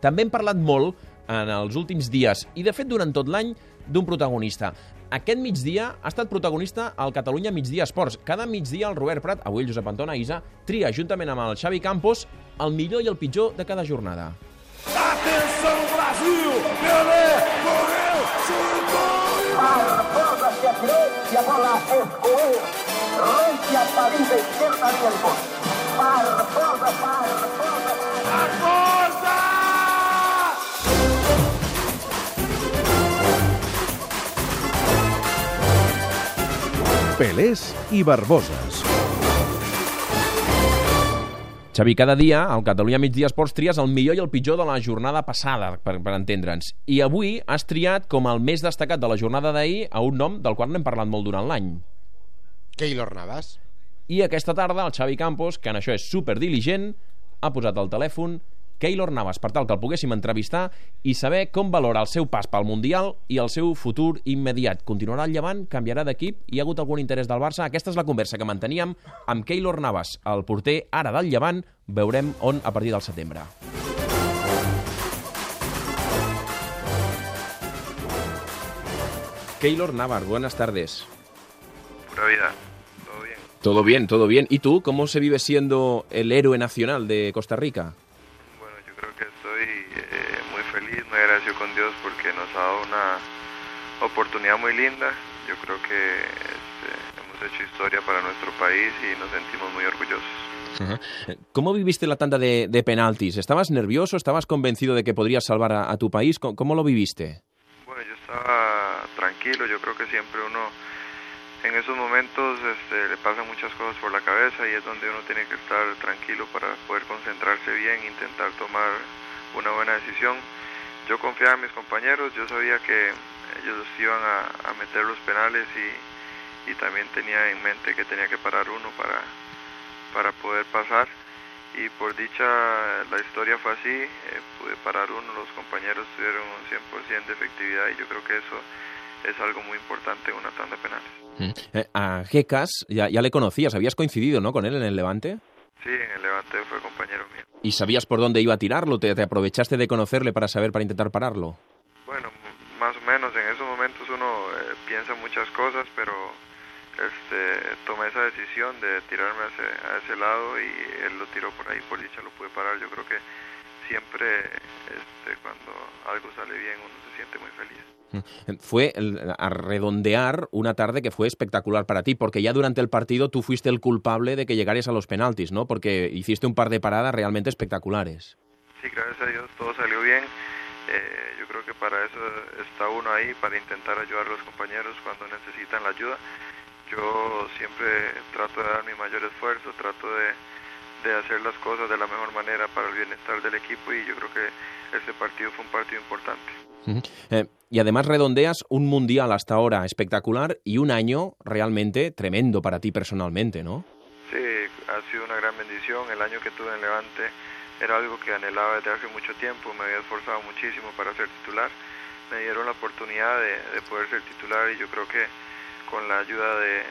També hem parlat molt en els últims dies, i de fet durant tot l'any, d'un protagonista. Aquest migdia ha estat protagonista al Catalunya Migdia Esports. Cada migdia el Robert Prat, avui el Josep Antona Isa, tria juntament amb el Xavi Campos el millor i el pitjor de cada jornada. Atenção Brasil! Pelé correu, chutou! Barbosa hacia direita, a bola escoou. Rente a salida esquerda gol. Barbosa, Barbosa. Barbosa! Pelés i Barboses. Xavi, cada dia al Catalunya Migdia Esports tries el millor i el pitjor de la jornada passada, per, per entendre'ns. I avui has triat com el més destacat de la jornada d'ahir a un nom del qual n'hem parlat molt durant l'any. Keylor Navas. I aquesta tarda el Xavi Campos, que en això és superdiligent, ha posat al telèfon Keylor Navas per tal que el poguéssim entrevistar i saber com valora el seu pas pel Mundial i el seu futur immediat. Continuarà el llevant? Canviarà d'equip? Hi ha hagut algun interès del Barça? Aquesta és la conversa que manteníem amb Keylor Navas, el porter ara del llevant. Veurem on a partir del setembre. Keylor Navas, buenas tardes. Pura vida, todo bien. Todo bien, todo bien. ¿Y tú, cómo se vive siendo el héroe nacional de Costa Rica? Feliz, muy agradecido con Dios porque nos ha dado una oportunidad muy linda. Yo creo que este, hemos hecho historia para nuestro país y nos sentimos muy orgullosos. ¿Cómo viviste la tanda de, de penaltis? ¿Estabas nervioso? ¿Estabas convencido de que podrías salvar a, a tu país? ¿Cómo, cómo lo viviste? Bueno, yo estaba tranquilo, yo creo que siempre uno en esos momentos este, le pasan muchas cosas por la cabeza y es donde uno tiene que estar tranquilo para poder concentrarse bien, intentar tomar una buena decisión. Yo confiaba en mis compañeros, yo sabía que ellos iban a, a meter los penales y, y, también tenía en mente que tenía que parar uno para, para poder pasar y por dicha la historia fue así, eh, pude parar uno, los compañeros tuvieron un 100% de efectividad y yo creo que eso es algo muy importante en una tanda de penales. Eh, a Gekas ya, ya, le conocías, habías coincidido ¿no? con él en el Levante. Sí, en el Levante fue compañero mío. ¿Y sabías por dónde iba a tirarlo? ¿Te, te aprovechaste de conocerle para saber, para intentar pararlo? Bueno, más o menos, en esos momentos uno eh, piensa muchas cosas, pero este, tomé esa decisión de tirarme a ese, a ese, lado y él lo tiró por ahí, por dicha lo pude parar. Yo creo que siempre este, cuando algo sale bien uno se siente muy feliz. Fue a redondear una tarde que fue espectacular para ti, porque ya durante el partido tú fuiste el culpable de que llegaras a los penaltis, ¿no? Porque hiciste un par de paradas realmente espectaculares. Sí, gracias a Dios todo salió bien. Eh, yo creo que para eso está uno ahí, para intentar ayudar a los compañeros cuando necesitan la ayuda. Yo siempre trato de dar mi mayor esfuerzo, trato de, de hacer las cosas de la mejor manera para el bienestar del equipo y yo creo que este partido fue un partido importante. Uh -huh. eh, y además redondeas un mundial hasta ahora espectacular y un año realmente tremendo para ti personalmente, ¿no? Sí, ha sido una gran bendición. El año que tuve en Levante era algo que anhelaba desde hace mucho tiempo. Me había esforzado muchísimo para ser titular. Me dieron la oportunidad de, de poder ser titular y yo creo que con la ayuda de,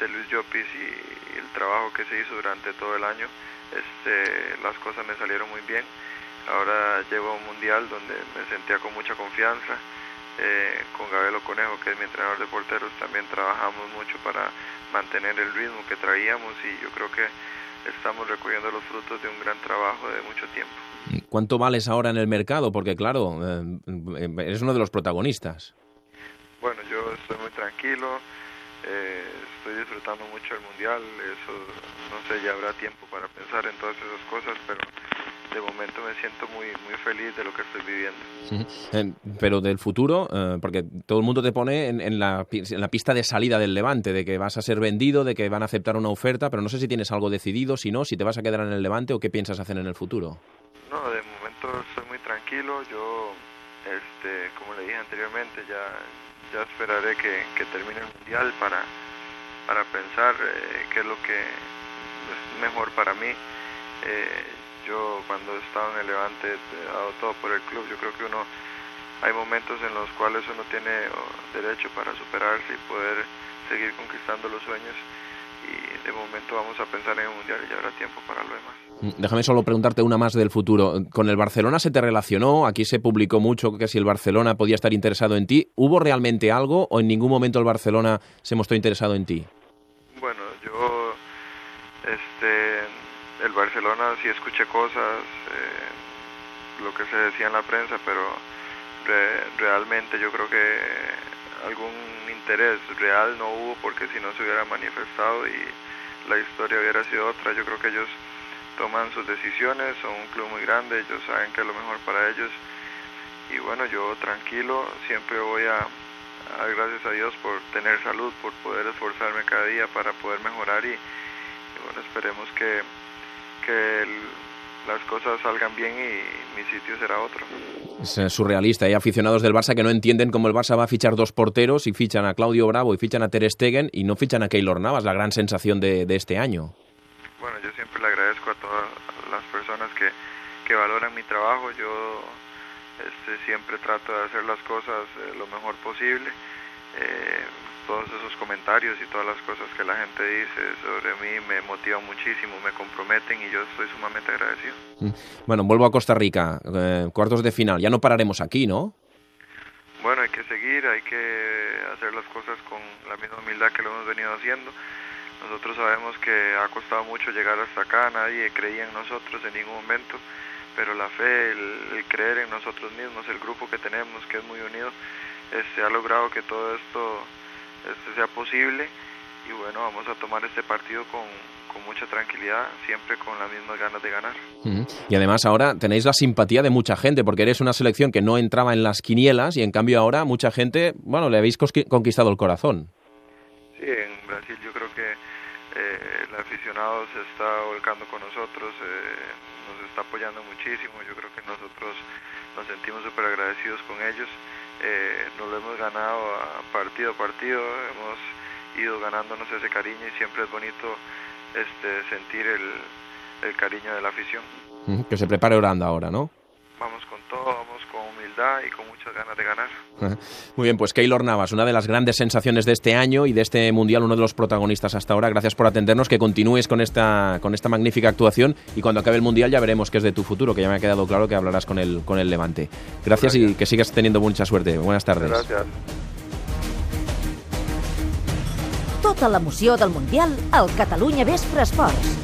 de Luis Llopis y el trabajo que se hizo durante todo el año, este, las cosas me salieron muy bien. Ahora llego a un mundial donde me sentía con mucha confianza. Eh, con Gabelo Conejo, que es mi entrenador de porteros, también trabajamos mucho para mantener el ritmo que traíamos y yo creo que estamos recogiendo los frutos de un gran trabajo de mucho tiempo. ¿Cuánto vales ahora en el mercado? Porque claro, eh, eres uno de los protagonistas. Bueno, yo estoy muy tranquilo, eh, estoy disfrutando mucho el mundial, eso no sé, ya habrá tiempo para pensar en todas esas cosas, pero de momento me siento muy muy feliz de lo que estoy viviendo. Sí. Eh, pero del futuro, eh, porque todo el mundo te pone en, en, la, en, la, pista de salida del Levante, de que vas a ser vendido, de que van a aceptar una oferta, pero no sé si tienes algo decidido, si no, si te vas a quedar en el Levante o qué piensas hacer en el futuro. No, de momento estoy muy tranquilo, yo, este, como le dije anteriormente, ya, ya esperaré que, que termine el Mundial para, para pensar eh, qué es lo que es mejor para mí. Eh, yo cuando he estado en el Levante he dado todo por el club. Yo creo que uno hay momentos en los cuales uno tiene derecho para superarse y poder seguir conquistando los sueños y de momento vamos a pensar en el mundial y ya habrá tiempo para lo demás. Mm, déjame solo preguntarte una más del futuro. ¿Con el Barcelona se te relacionó? Aquí se publicó mucho que si el Barcelona podía estar interesado en ti. ¿Hubo realmente algo o en ningún momento el Barcelona se mostró interesado en ti? Bueno, yo, este, el Barcelona sí escuché cosas, eh, lo que se decía en la prensa, pero re- realmente yo creo que algún interés real no hubo porque si no se hubiera manifestado y la historia hubiera sido otra. Yo creo que ellos toman sus decisiones, son un club muy grande, ellos saben que es lo mejor para ellos y bueno, yo tranquilo, siempre voy a, dar gracias a Dios por tener salud, por poder esforzarme cada día para poder mejorar y, y bueno, esperemos que, que el- las cosas salgan bien y mi sitio será otro. Es eh, surrealista. Hay aficionados del Barça que no entienden cómo el Barça va a fichar dos porteros y fichan a Claudio Bravo y fichan a Ter Stegen y no fichan a Keylor Navas, la gran sensación de, de este año. Bueno, yo siempre le agradezco a todas las personas que, que valoran mi trabajo. Yo este, siempre trato de hacer las cosas eh, lo mejor posible. Eh, todos esos comentarios y todas las cosas que la gente dice sobre mí me motivan muchísimo, me comprometen y yo estoy sumamente agradecido. Mm. Bueno, vuelvo a Costa Rica, eh, cuartos de final. Ya no pararemos aquí, ¿no? Bueno, hay que seguir, hay que hacer las cosas con la misma humildad que lo hemos venido haciendo. Nosotros sabemos que ha costado mucho llegar hasta acá, nadie creía en nosotros en ningún momento, pero la fe, el, el creer en nosotros mismos, el grupo que tenemos, que es muy unido, este, ha logrado que todo esto este, sea posible y bueno, vamos a tomar este partido con, con mucha tranquilidad, siempre con las mismas ganas de ganar. Mm. Y además ahora tenéis la simpatía de mucha gente, porque eres una selección que no entraba en las quinielas y en cambio ahora mucha gente, bueno, le habéis conquistado el corazón. Sí, en Brasil yo creo que eh, el aficionado se está volcando con nosotros, eh, nos está apoyando muchísimo, yo creo que nosotros nos sentimos súper agradecidos con ellos, eh, nos lo hemos ganado a partido a partido, hemos ido ganándonos ese cariño y siempre es bonito este, sentir el, el cariño de la afición. Que se prepare Oranda ahora, ¿no? Vamos con todo, y con muchas ganas de ganar. Muy bien, pues Keylor Navas, una de las grandes sensaciones de este año y de este Mundial, uno de los protagonistas hasta ahora. Gracias por atendernos, que continúes con esta, con esta magnífica actuación y cuando acabe el Mundial ya veremos qué es de tu futuro, que ya me ha quedado claro que hablarás con el, con el Levante. Gracias, y que sigas teniendo mucha suerte. Buenas tardes. Gracias. Tota l'emoció del Mundial al Catalunya Vespre Esports.